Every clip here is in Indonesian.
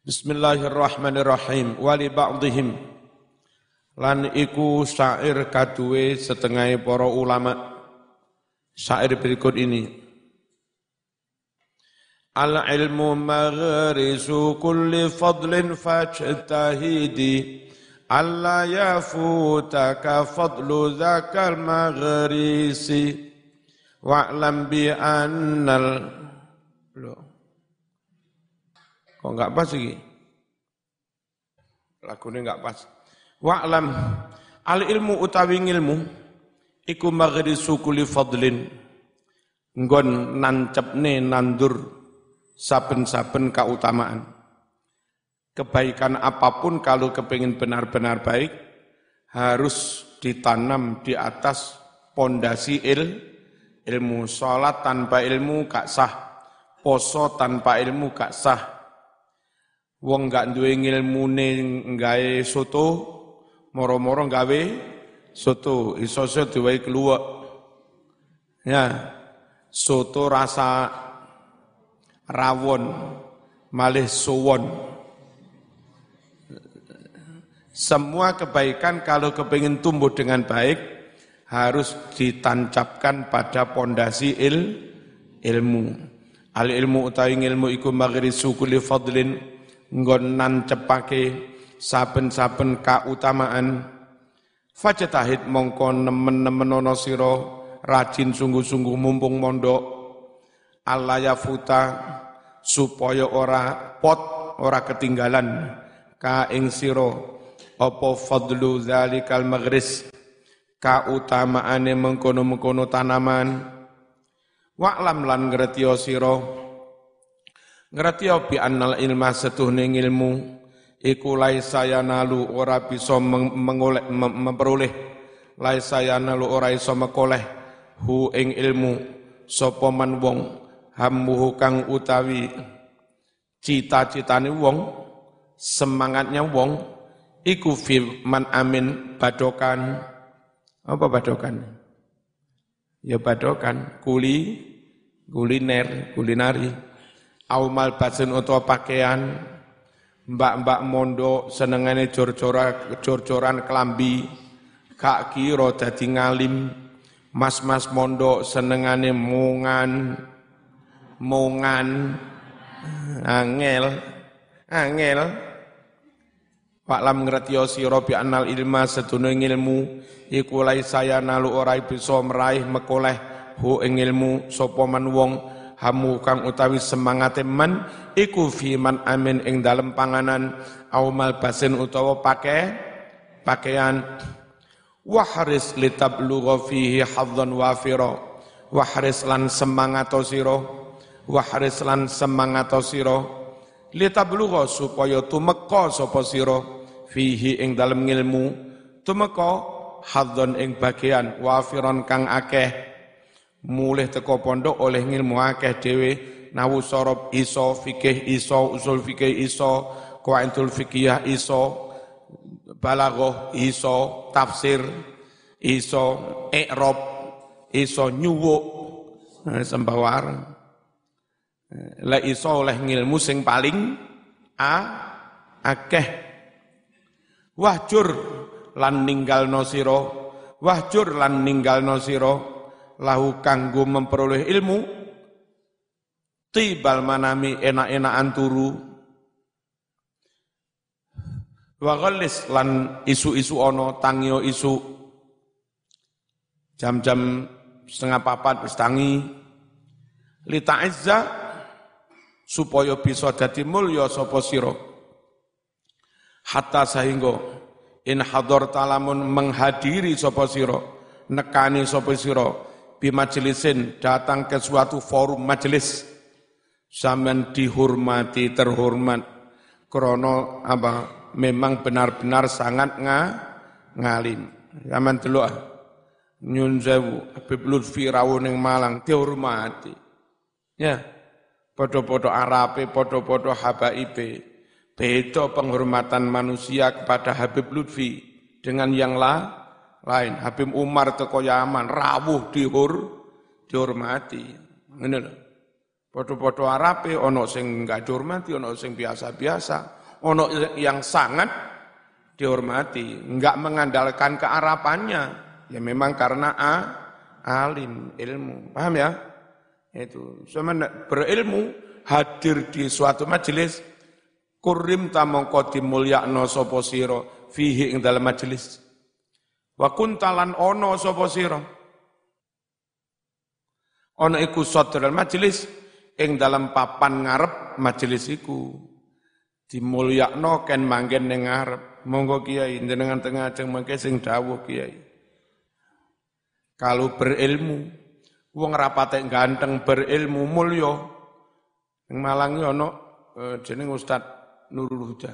Bismillahirrahmanirrahim. Wali ba'dihim. Lan iku syair kaduwe setengah para ulama. Syair berikut ini. Al ilmu maghrisu kulli fadlin fajtahidi. Alla yafutaka fadlu zakal maghrisi. Wa'lam bi annal... Kok enggak pas iki? Lagune enggak pas. Wa'lam al ilmu utawi ilmu iku maghrisu kulli fadlin nggon nancepne nandur saben-saben keutamaan. Kebaikan apa pun kalau kepingin benar-benar baik harus ditanam di atas pondasi il, ilmu. Sholat tanpa ilmu gak sah. Poso tanpa ilmu gak sah Wong gak duwe ngilmune gawe soto, moro-moro gawe soto, iso iso diwai keluar. Ya, soto rasa rawon, malih suwon. Semua kebaikan kalau kepingin tumbuh dengan baik harus ditancapkan pada pondasi il, ilmu. Al ilmu utawi ilmu iku maghrisu kulli fadlin nggon nancepake saben-saben kautamaan. Fajtahid mongko nemen-nemen ana sira rajin sungguh-sungguh mumpung mondok. Alaya futa supaya ora pot ora ketinggalan ka ing sira. Apa fadlu zalikal maghris? Kautamaane mengkono-mengkono tanaman. Wa'lam lan ngerti sira Ngerti bi annal ilma ilmu iku laisa yanalu ora bisa mengoleh memperoleh. Laisa yanalu ora iso mekoleh. Hu ing ilmu sapa man wong? Hammuhu kang utawi cita-citane wong semangatnya wong iku fi man amin badokan. Apa badokan? Ya badokan kuli kuliner kulinari au malbasin utawa pakaian mbak-mbak mondo senengane jor-jora jor-joran kelambi kak kira dadi ngalim mas-mas mondo senengane mungan mungan angel angel. Pak lam sira bi anal ilma sedune ilmu iku saya nalu ora bisa meraih mekoleh hu ing ilmu wong hamu kang utawi semangate man iku fi man amin ing dalem panganan au basin utawa pake pakaian wahris litablugha fihi hadzan wafira. Wahris lan semangato sira. Wahris lan semangato sira. Litablugha supaya tumeka sapa sira fihi ing dalem ilmu tumeka hadzan ing bagian wafiron kang akeh mulih teko pondok oleh ngilmu akeh dhewe. Nawu sorob iso fikih iso usul fikih iso qaidul fikih iso balaghah iso tafsir iso i'rab iso nyuwuk. Nah, sembawar. La iso oleh ngilmu sing paling a akeh. Wahjur lan ninggal sira. Wahjur lan ninggal sira lahu kanggo memperoleh ilmu. Tibal manami enak-enakan turu. Wa lan isu-isu ono tangio isu. Jam-jam setengah papat wis tangi. Lita izza supaya bisa dadi mulya sapa sira. Hatta sehingga in hadar talamun menghadiri sapa sira nekani sapa sira bi majelisin datang ke suatu forum majelis. Sampean dihormati terhormat. Krono apa memang benar-benar sangat nga, ngalim. Zaman dulu ah. Nyun sewu Habib Lutfi rawuh Malang dihormati. Ya podo-podo Arabe podo-podo habaibe. Beda penghormatan manusia kepada Habib Lutfi dengan yang lah lain. Habib Umar teko Yaman rawuh dihur dihormati. Ngene lho. Podo-podo Arabe, ono sing enggak dihormati, ono sing biasa-biasa, ono yang sangat dihormati, enggak mengandalkan kearapannya. Ya memang karena a, alim, ilmu. Paham ya? Itu. Sebenarnya berilmu, hadir di suatu majelis, kurim tamongko dimulyakno sapa sira fihi ing dalam majelis. Wa kuntalan ono sapa sira. Ono iku sadral majelis ing dalam papan ngarep majelis iku. Dimulyakno ken manggen ning ngarep. Monggo kiai jenengan tengah ajeng mangke sing dawuh kiai. Kalau berilmu wong rapate ganteng berilmu mulya. Ning Malang ono eh, jeneng Ustad Nurul Huda.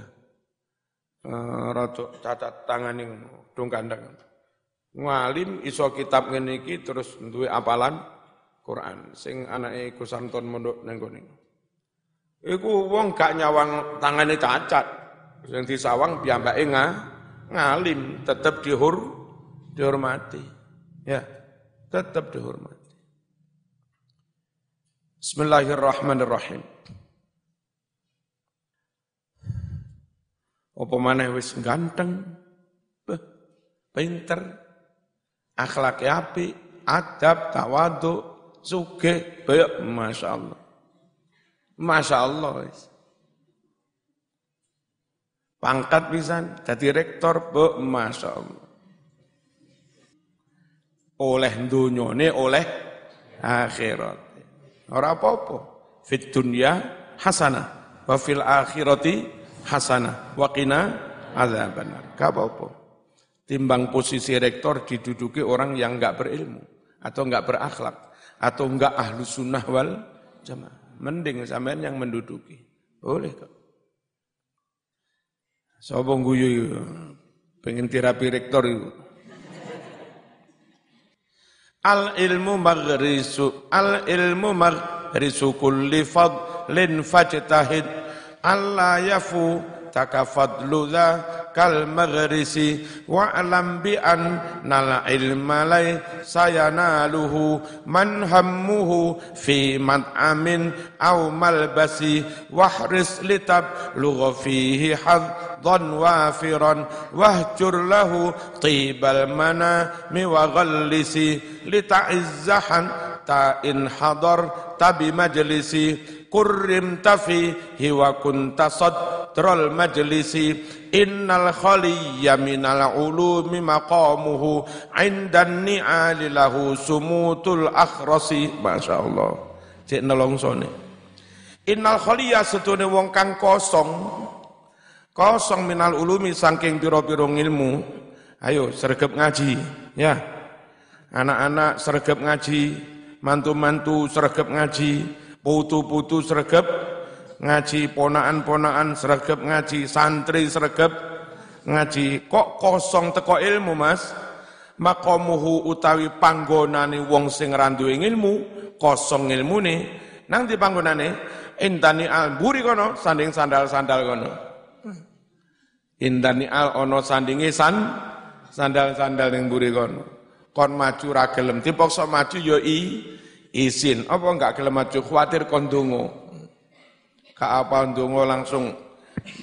Eh, rada cacat tangan dong kandang ngalim iso kitab ngene iki terus duwe apalan Quran sing anake iku santun mondok nang kene. Iku wong gak nyawang tangane cacat. Sing disawang piyambake nga, ngalim tetep dihur dihormati. Ya, tetap dihormati. Bismillahirrahmanirrahim. Apa maneh wis ganteng, pinter, akhlaknya api, adab, tawaduk, suge bayar Masya Allah. Masya Allah. Pangkat bisa jadi rektor, be, Masya Allah. Oleh dunyone, oleh akhirat. Orang apa-apa. Fit dunya hasanah. Wa fil akhirati hasanah. Wa qina azabannar. Gak apa-apa. Timbang posisi rektor diduduki orang yang enggak berilmu atau enggak berakhlak atau enggak ahlu sunnah wal jamaah. Mending sampean yang menduduki. Boleh kok. Sobong guyu pengen terapi rektor itu. Al ilmu maghrisu al ilmu maghrisu kulli fadlin fajtahid alla yafu takafadlu dha kal maghrisi wa alam bi an nal ilma lay sayanaluhu man hammuhu fi mat'amin aw malbasi wahris litab lugha fihi haddan wafiran wahjur lahu tibal manami wa ghallisi lita'izzahan ta in hadar sadral majlisi innal khaliyya minal ulumi maqamuhu indan ni'ali lahu sumutul akhrasi. Masya Allah cek nelongsone innal khaliyya setune wong kang kosong kosong minal ulumi saking piro-piro ilmu ayo sergap ngaji ya. Anak-anak sergap ngaji mantu-mantu sergap ngaji putu-putu sergap ngaji ponaan-ponaan sregep ngaji santri sregep ngaji. Kok kosong teko ilmu Mas? Maqamuhu utawi panggonane wong sing randuwe ilmu kosong ilmune. Nang di panggonane? Intani al buri kono sanding sandal-sandal kono. Intani al ono sandinge san sandal-sandal ning buri kono. Kon maju ra gelem. Dipaksa maju yo i izin. Apa enggak gelem maju? Kuatir kon donga apa ndonga langsung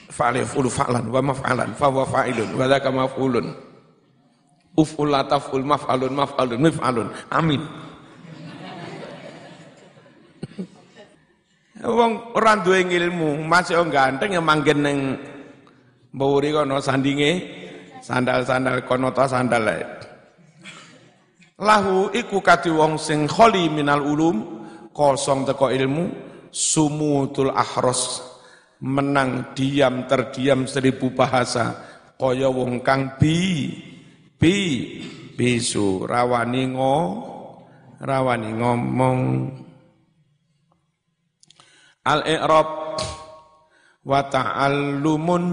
fa'aliful fa'lan wa maf'alan fa huwa fa'ilun wa dzaka maf'ulun. Uf'ul lataful maf'alun maf'alun mif'alun. Amin. Wong ora duwe ilmu masih ganteng yang manggen ning mburi kono sandinge sandal-sandal kono ta sandal ae. Lahu iku kati wong sing kholi minal ulum kosong teko ilmu sumutul ahros menang diam terdiam seribu bahasa. Kaya wong kang bi bi bisu. Rawani ngo rawani ngomong. Al i'rab wa ta'allumun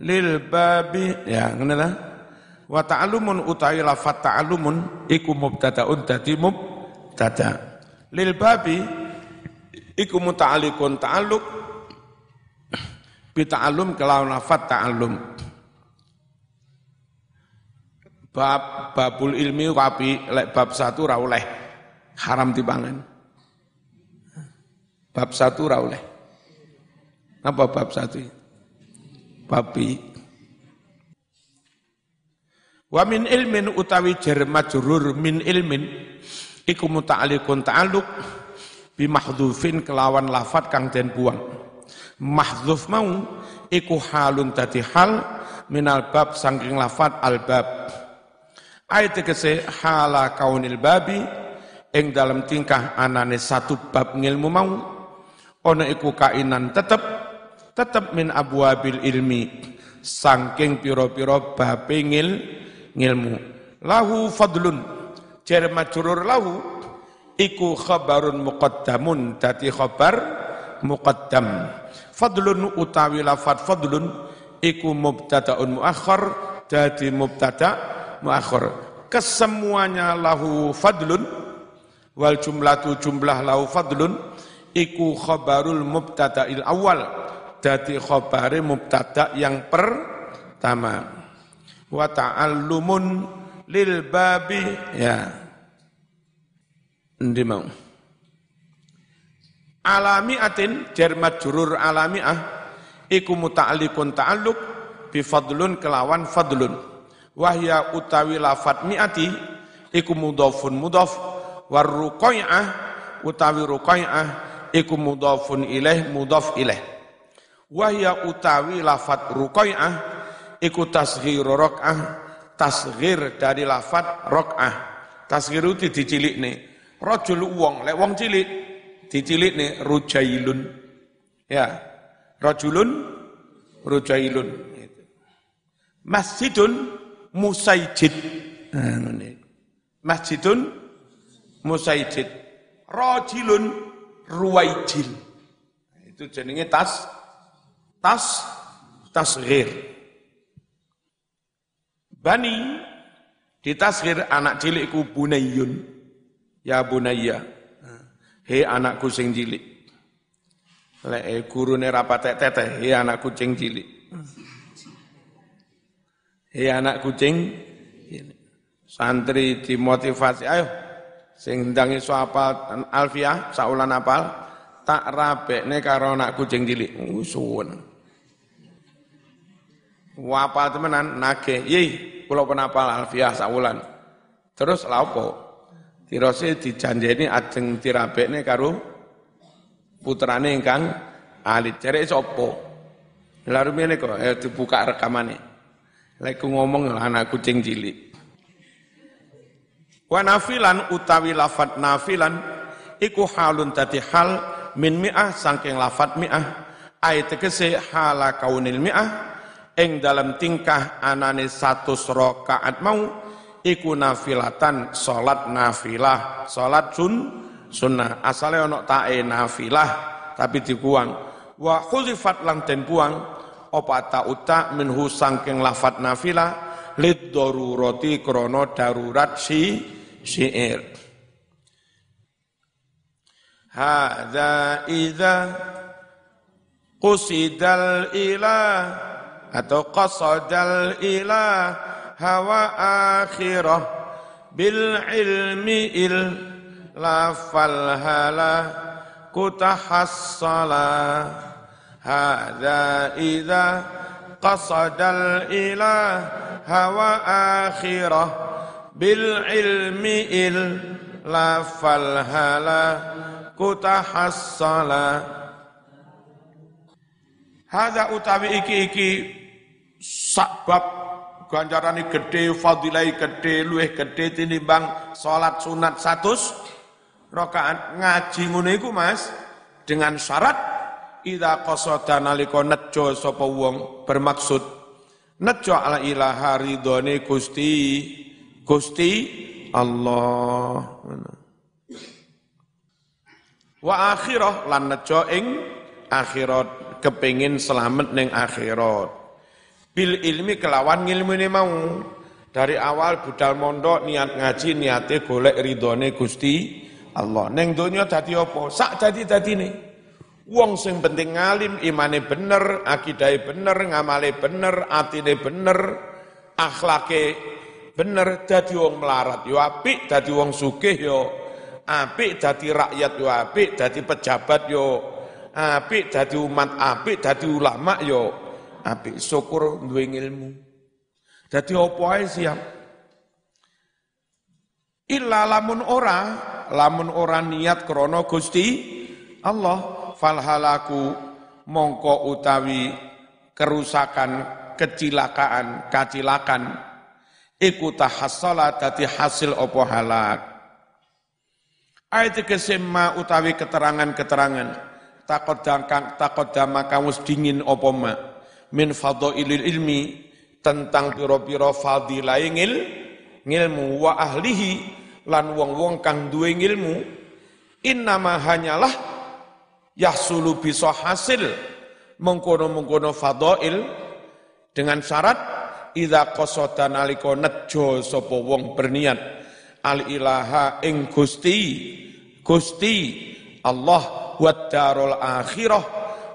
lil babi. Ya ngene lah. Wa ta'allumun utawi lafat ta'allumun iku mubtadaun dadi mubtada. Lil babi iku muta'alliqun ta'alluq bi ta'allum kelawan lafat ta'allum bab babul ilmi wapi lek bab satu ra oleh haram dipangan Bab satu ra oleh. Apa bab satu? Babi. Wa min ilmin utawi jar majrur min ilmin iku muta'alliqun ta'alluq bi mahdhufin kelawan lafat kang den buang. Mahdhuf mau iku halun dadi hal minal bab saking lafat al bab. Ayat kese hala kaunil babi ing dalam tingkah anane satu bab ngilmu mau ono iku kainan tetep tetep min abwabil ilmi saking piro-piro babe ngil ngilmu lahu fadlun jar lahu iku khabarun muqaddamun dadi khabar muqaddam. Fadlun utawi lafat fadlun iku mubtadaun muakhar dadi mubtada muakhar kesemuanya lahu fadlun wal jumlatu jumlah lahu fadlun iku khabarul mubtada'il awal dadi khabare mubtada yang pertama. Wa ta'allumun lil babi ya endi mau? Alamiatin jar majrur alamiah iku muta'alliqun ta'alluq bi fadlun kelawan fadlun. Wahya utawi lafat miati iku mudhafun mudhaf. War ruqai'ah utawi ruqai'ah iku mudhafun ilaih mudhaf ilaih. Wahya utawi lafat ruqai'ah iku tasghir rakaah tasghir dari lafat rakaah tasghir itu dicilikne rajul wong lek wong cilik dicilikne rujailun ya rajulun rujailun masjidun musaijid nah, masjidun musaijid rajulun ruwaijil. Itu jenenge tas tas tasghir. Bani di tasghir anak cilik ku bunayyun. Ya bunayya. He anakku sing cilik. Lek eh, gurune rapat teteh, he anak kucing cilik. He anak kucing santri dimotivasi, ayo sing ndang iso apal alfiah saulan apal tak rabekne karo anak kucing cilik suwun wapal temenan nage yei kula penapal alfiah saulan terus lha opo tirose dijanjeni ajeng dirabekne karo putrane ingkang alit. Cerek sapa? Lha rumene kok eh, dibuka rekamane. Lek ngomong anak kucing cilik. Wa nafilan utawi lafat nafilan iku halun dadi hal min mi'ah saking lafat mi'ah. Ayat tegese hala kaunil mi'ah ing dalam tingkah anane satu rakaat mau iku nafilatan salat nafilah. Salat sun sunnah. Asale ana tae nafilah tapi dibuang wa khulifat lang den buang apa ta uta minhu saking lafat nafilah lid darurati krana darurat si syair Hadza idza qusidal ilah atau qasadal ilah hawa akhirah bil ilmi il lafal hala kutahassala hadza idza qasadal ilah hawa akhirah bil ilmi il lafal hala kutahassala Hada utawi iki-iki sabab ganjarane gede, fadilai gede, luwih gede tinimbang salat sunat 100 rakaat ngaji ngono iku Mas dengan syarat ida qasada nalika nejo sapa wong bermaksud nejo ala ilaha ridone Gusti Gusti Allah. Wa akhirah lan nejo ing akhirat kepingin selamat ning akhirat. Bil ilmi kelawan ngilmune mau. Dari awal budal mondok niat ngaji niate golek ridhone Gusti Allah. Neng donya dadi apa? Sak dadi nih. Wong sing penting ngalim, imane bener, akidahe bener, ngamale bener, atine bener, akhlake bener dadi wong melarat yo apik dadi wong sugih yo apik dadi rakyat yo apik, dadi pejabat yo apik, dadi umat apik, dadi ulama yo apik. Syukur duwe ilmu. Dadi opo ae siap. Illa lamun ora, lamun ora niat krana Gusti Allah falhalaku mongko utawi kerusakan, kecelakaan, kacilakan iku tahassala dadi hasil opo halak. Ayat kesema utawi keterangan-keterangan takodam takodama kamus dingin opo ma min fadhailil ilmi tentang piro-piro fadilah ngil ngilmu wa ahlihi lan wong-wong kang duwe ngilmu innama hanyalah yahsulu bisa hasil mengkono-mengkono fadail dengan syarat idza qasada nalika nejo sapa wong berniat al ilaha ing Gusti Gusti Allah wa darul akhirah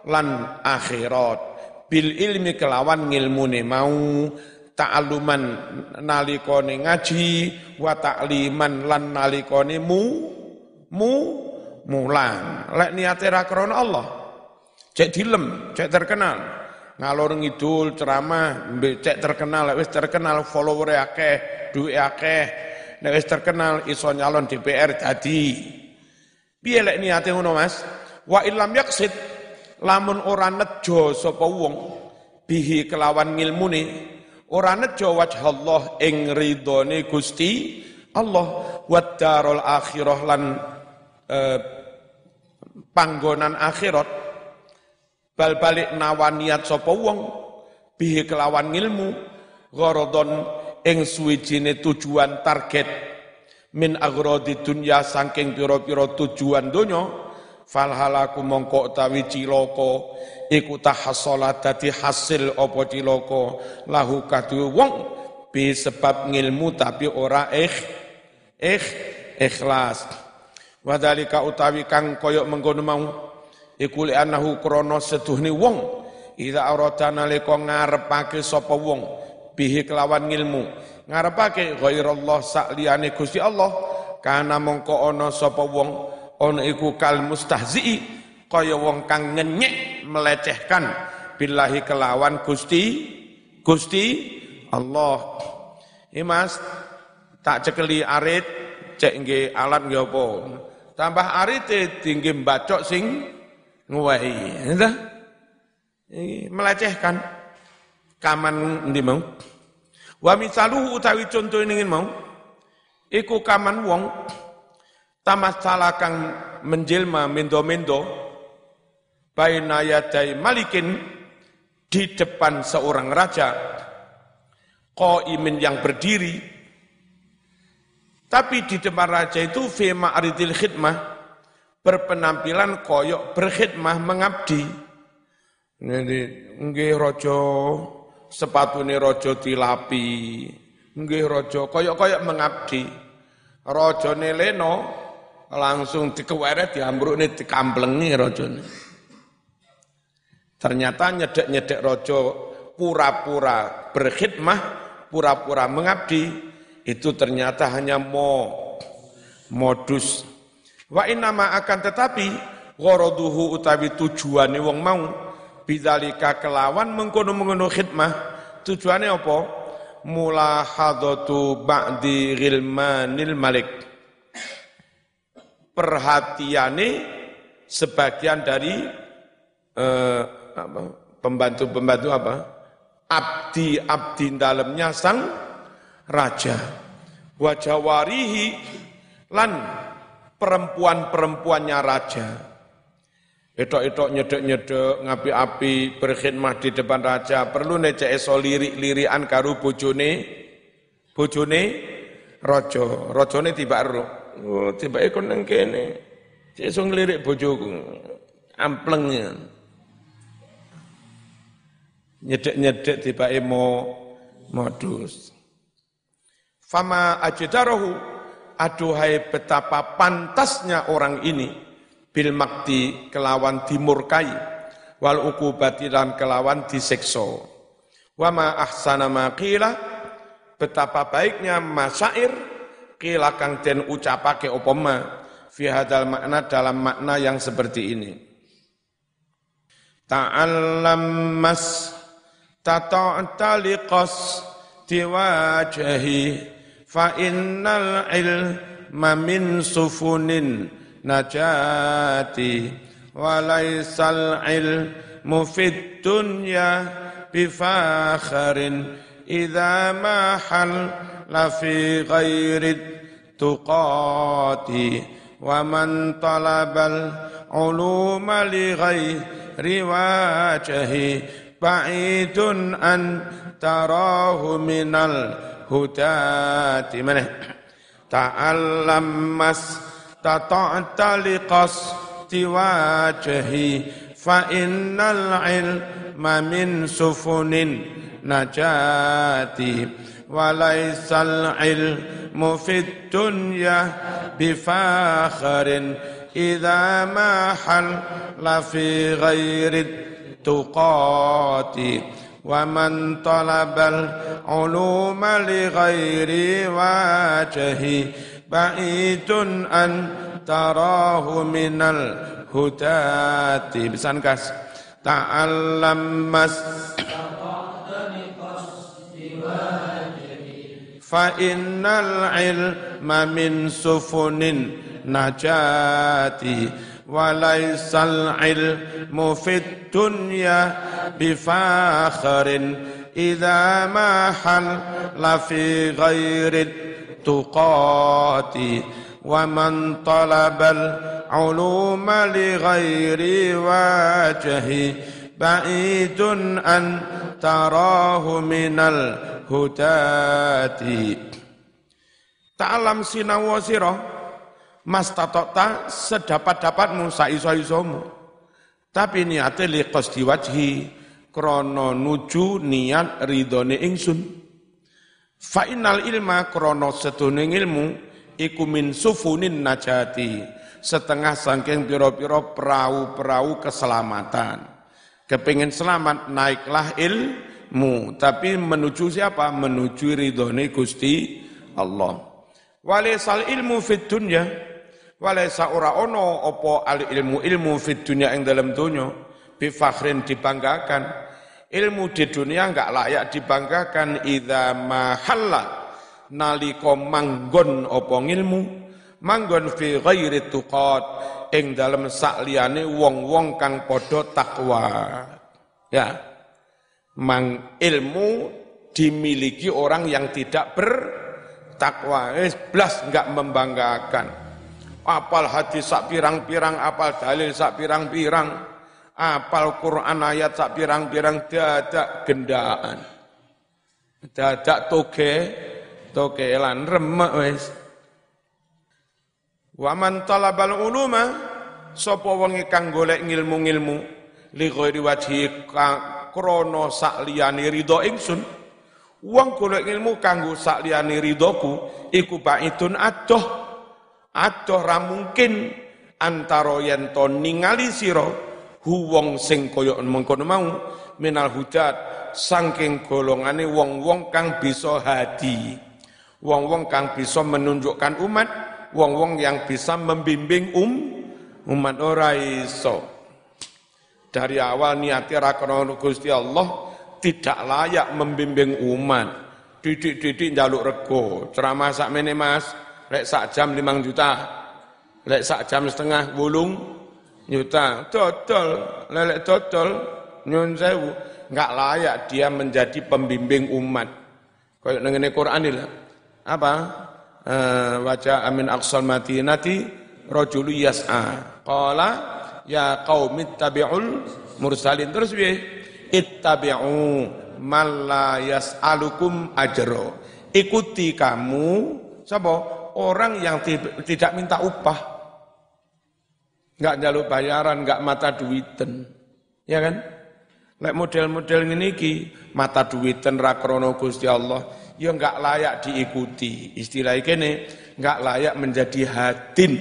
lan akhirat bil ilmi kelawan ngilmune mau ta'aluman nalikone ngaji wa ta'liman lan nalikone mu mu mulang. Lek niate ra krana Allah cek dilem cek terkenal. Ngalor ngidul ceramah cek terkenal lek wis terkenal follower akeh duwe akeh. Nek wis terkenal iso nyalon DPR dadi. Piye lek niate ngono Mas? Wa illam yaksid lamun ora nejo sapa wong bihi kelawan ngilmune ora nejo wajh Allah ing ridhone Gusti Allah wa darul akhirah lan eh, panggonan akhirat. Bal balik nawaniat sapa wong bihi kelawan ngilmu gharadon ing suwijine tujuan target. Min agrodi dunya saking pira-pira tujuan donya fal halaku mongko utawi cilaka iku tahassalat dadi hasil apa cilaka? Lahu kadu wong bi sebab ngilmu tapi ora ikh ikh ikhlas. Wadalika utawi kang koyok mengkono mau iku li anahu krana seduhne wong ida arata nalika ngarepake sapa wong bihi kelawan ngilmu. Ngarepake ghairallah sak liyane Gusti Allah kana mongko ana sapa wong ana iku kal mustahzi'i kaya wong kang ngenyek melecehkan billahi kelawan Gusti Gusti Allah. Ini mas, tak cekeli arit, cek nge alat nge apa. Tambah arit tinggi bacok sing nguwai. Melecehkan. Kaman ndi mau. Wa misaluhu utawi contoh ini mau. Iku kaman wong tamas kang menjelma mendo-mendo baina yadai malikin di depan seorang raja qaimin yang berdiri. Tapi di depan raja itu fi ma'ridil khidmah berpenampilan koyok berkhidmah mengabdi. Jadi nggih raja sepatune raja dilapi nggih raja koyok-koyok mengabdi. Raja leno langsung dikeweret diambrukne dikamplengi rajane Ternyata nyedek-nyedek rojo pura-pura berkhidmah, pura-pura mengabdi, itu ternyata hanya mo, modus. Wa inama akan tetapi, gharaduhu utawi tujuane wong mau, bidzalika kelawan mengkono-mengkono khidmah, tujuannya apa? Mulahadatu ba'di ghilmanil malik. Perhatiane sebagian dari eh, apa pembantu-pembantu apa? Abdi-abdi dalamnya sang raja. Wajawarihi lan perempuan-perempuannya raja. Etok-etok nyedek-nyedek, ngapi-api, berkhidmah di depan raja. Perlu necek eso lirik-lirian karu bojone, bojone rojo. Rojone tiba ro. Oh, tiba ikon neng kene. Eso ngelirik bojoku. Amplengnya nyedek-nyedek tiba mo modus. Fama ajdarahu aduhai betapa pantasnya orang ini bil makti kelawan dimurkai wal ukubati dan kelawan disekso. Wama ahsana maqila betapa baiknya masyair kila kang den ucapake opoma fi hadal makna dalam makna yang seperti ini. Ta'allam mas tata'ta liqas tiwajahi fa innal ilma min sufunin najati walaisal ilmu fid dunya bifakharin idza ma hal la fi ghairi tuqati wa man talabal uluma li ghairi wajhi ba'idun an tarahu minal hudati mana ta'allam mas tata'ta liqas wajhi fa innal ilma min sufunin najati walaisal ilmu fid dunya bifakharin idza ma hal la fi ghairi tuqati wa man talabal uluma li ghairi wajhi ba'idun an فإن العلم من سفن نجاتي وليس العلم في الدنيا بفاخر إذا ما حل في غير التقات ومن طلب العلوم لغير واجه بعيد أن تراه من الأرض hudati ta'alam sinawa sirah mas tatokta sedapat-dapatmu saiso-isomu. Tapi niate liqos diwajhi krono nuju niat ridone ingsun. Fainal ilma krono setuning ilmu iku min sufunin najati setengah sangking piro-piro perahu-perahu keselamatan. Kepingin selamat naiklah il ilmu tapi menuju siapa? Menuju ridhone Gusti Allah. Walaisal ilmu fit dunya. Walaisa ora ono opo al ilmu ilmu fit dunya ing dalam dunya bi fakhrin dibanggakan. Ilmu di dunia enggak layak dibanggakan. Idza mahalla nalika manggon apa ngilmu. Manggon fi ghairi tuqat. Ing dalem sakliyane wong-wong kang padha takwa. Ya mang ilmu dimiliki orang yang tidak bertakwa. Eh blas enggak membanggakan. Apal hadis sak pirang-pirang apal dalil sak pirang-pirang apal Quran ayat sak pirang-pirang dadak gendaan. Dadak toge tokelan remek wis. Wa man talabal uluma sapa wong kang golek ngilmu-ngilmu li ghairi wajhi krana sak liyane ridho ingsun. Wong golek ilmu kanggo sak liyane ridhoku iku baidun adoh. Adoh ra mungkin antara yen ningali sira hu wong sing kaya mengkono mau. Minal hudat saking golongane wong-wong kang bisa hadi. Wong-wong kang bisa menunjukkan umat, wong-wong yang bisa membimbing um umat ora iso. Dari awal niatnya rakono Gusti Allah tidak layak membimbing umat. Didik-didik jaluk rego, ceramah sak mene Mas, lek sak jam 5 juta. Lek sak jam setengah wulung juta. Dodol, lelek dodol nyun sewu, enggak layak dia menjadi pembimbing umat. Kayak ngene Quran lah apa uh, wajah amin aqsal madinati rajulu yas'a qala ya qaumi tabi'ul mursalin. Terus piye? Ittabi'u man la yas'alukum ajro ikuti kamu sapa? Orang yang tidak minta upah. Enggak jaluk bayaran enggak mata duiten. Ya kan? Lek model-model ngene iki mata duiten ra krana Gusti Allah ya enggak layak diikuti. Istilah ini enggak layak menjadi hadin,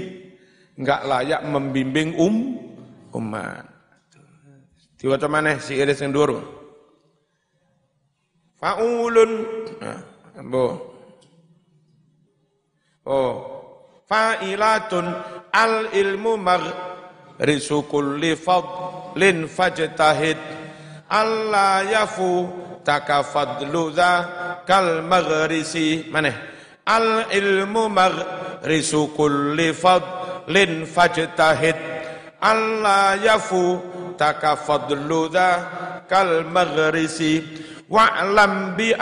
enggak layak membimbing um umat. Diwaca mana si iris yang dulu. Faulun, nah. Oh, fa'ilatun al ilmu mag kulli fadlin fajtahid Allah yafu takafadlu dha kal maghrisi maneh al ilmu maghrisu kulli fadlin fajtahid Allah yafu takafadlu dha kal maghrisi wa'lam bi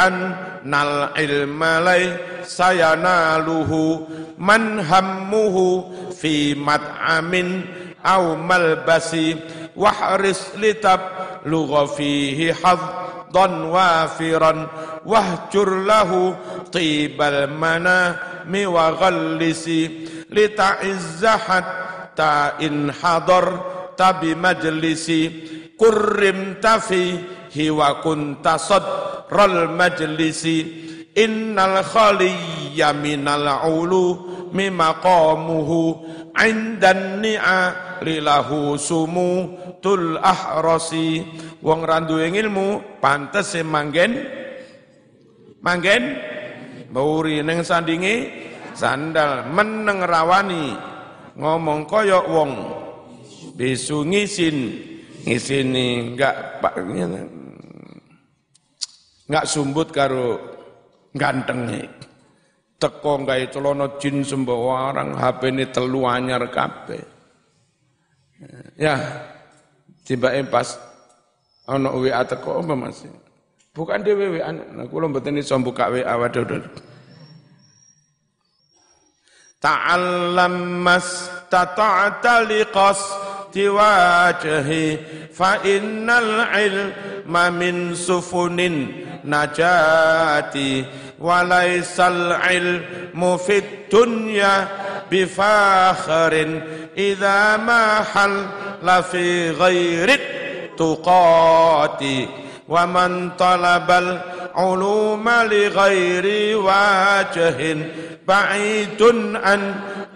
nal ilma lay sayanaluhu man hammuhu fi mat'amin aw malbasi wahris litab lugha fihi haddan wafiran wahjur lahu tibal manami wa ghallisi lita'izzahat ta in hadar tabi majlisi kurrim tafi hiwa kunta sadral majlisi. Innal khaliyya minal ulu mimaqamuhu indan ni'a lilahu sumu tul ahrasi. Wong randu ilmu pantes manggen. Manggen bauri neng sandingi sandal meneng rawani ngomong koyok wong. Bisu ngisin. Ngisini enggak pak nggak sumbut karo ganteng teko gawe celana jin sembawa orang HP ini telu anyar kabeh. Ya tiba pas ana WA teko apa Mas? Bukan dhewe WA nah kula mboten iso buka WA waduh Ta'allam mas tata'ta liqas wajhi fa innal ilma min sufunin najati walaisal ilmu fit dunya bifakharin idza ma hal la fi ghairi tuqati wa man talabal uluma li ghairi wajhin ba'idun an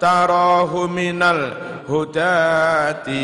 tarahu minal hudati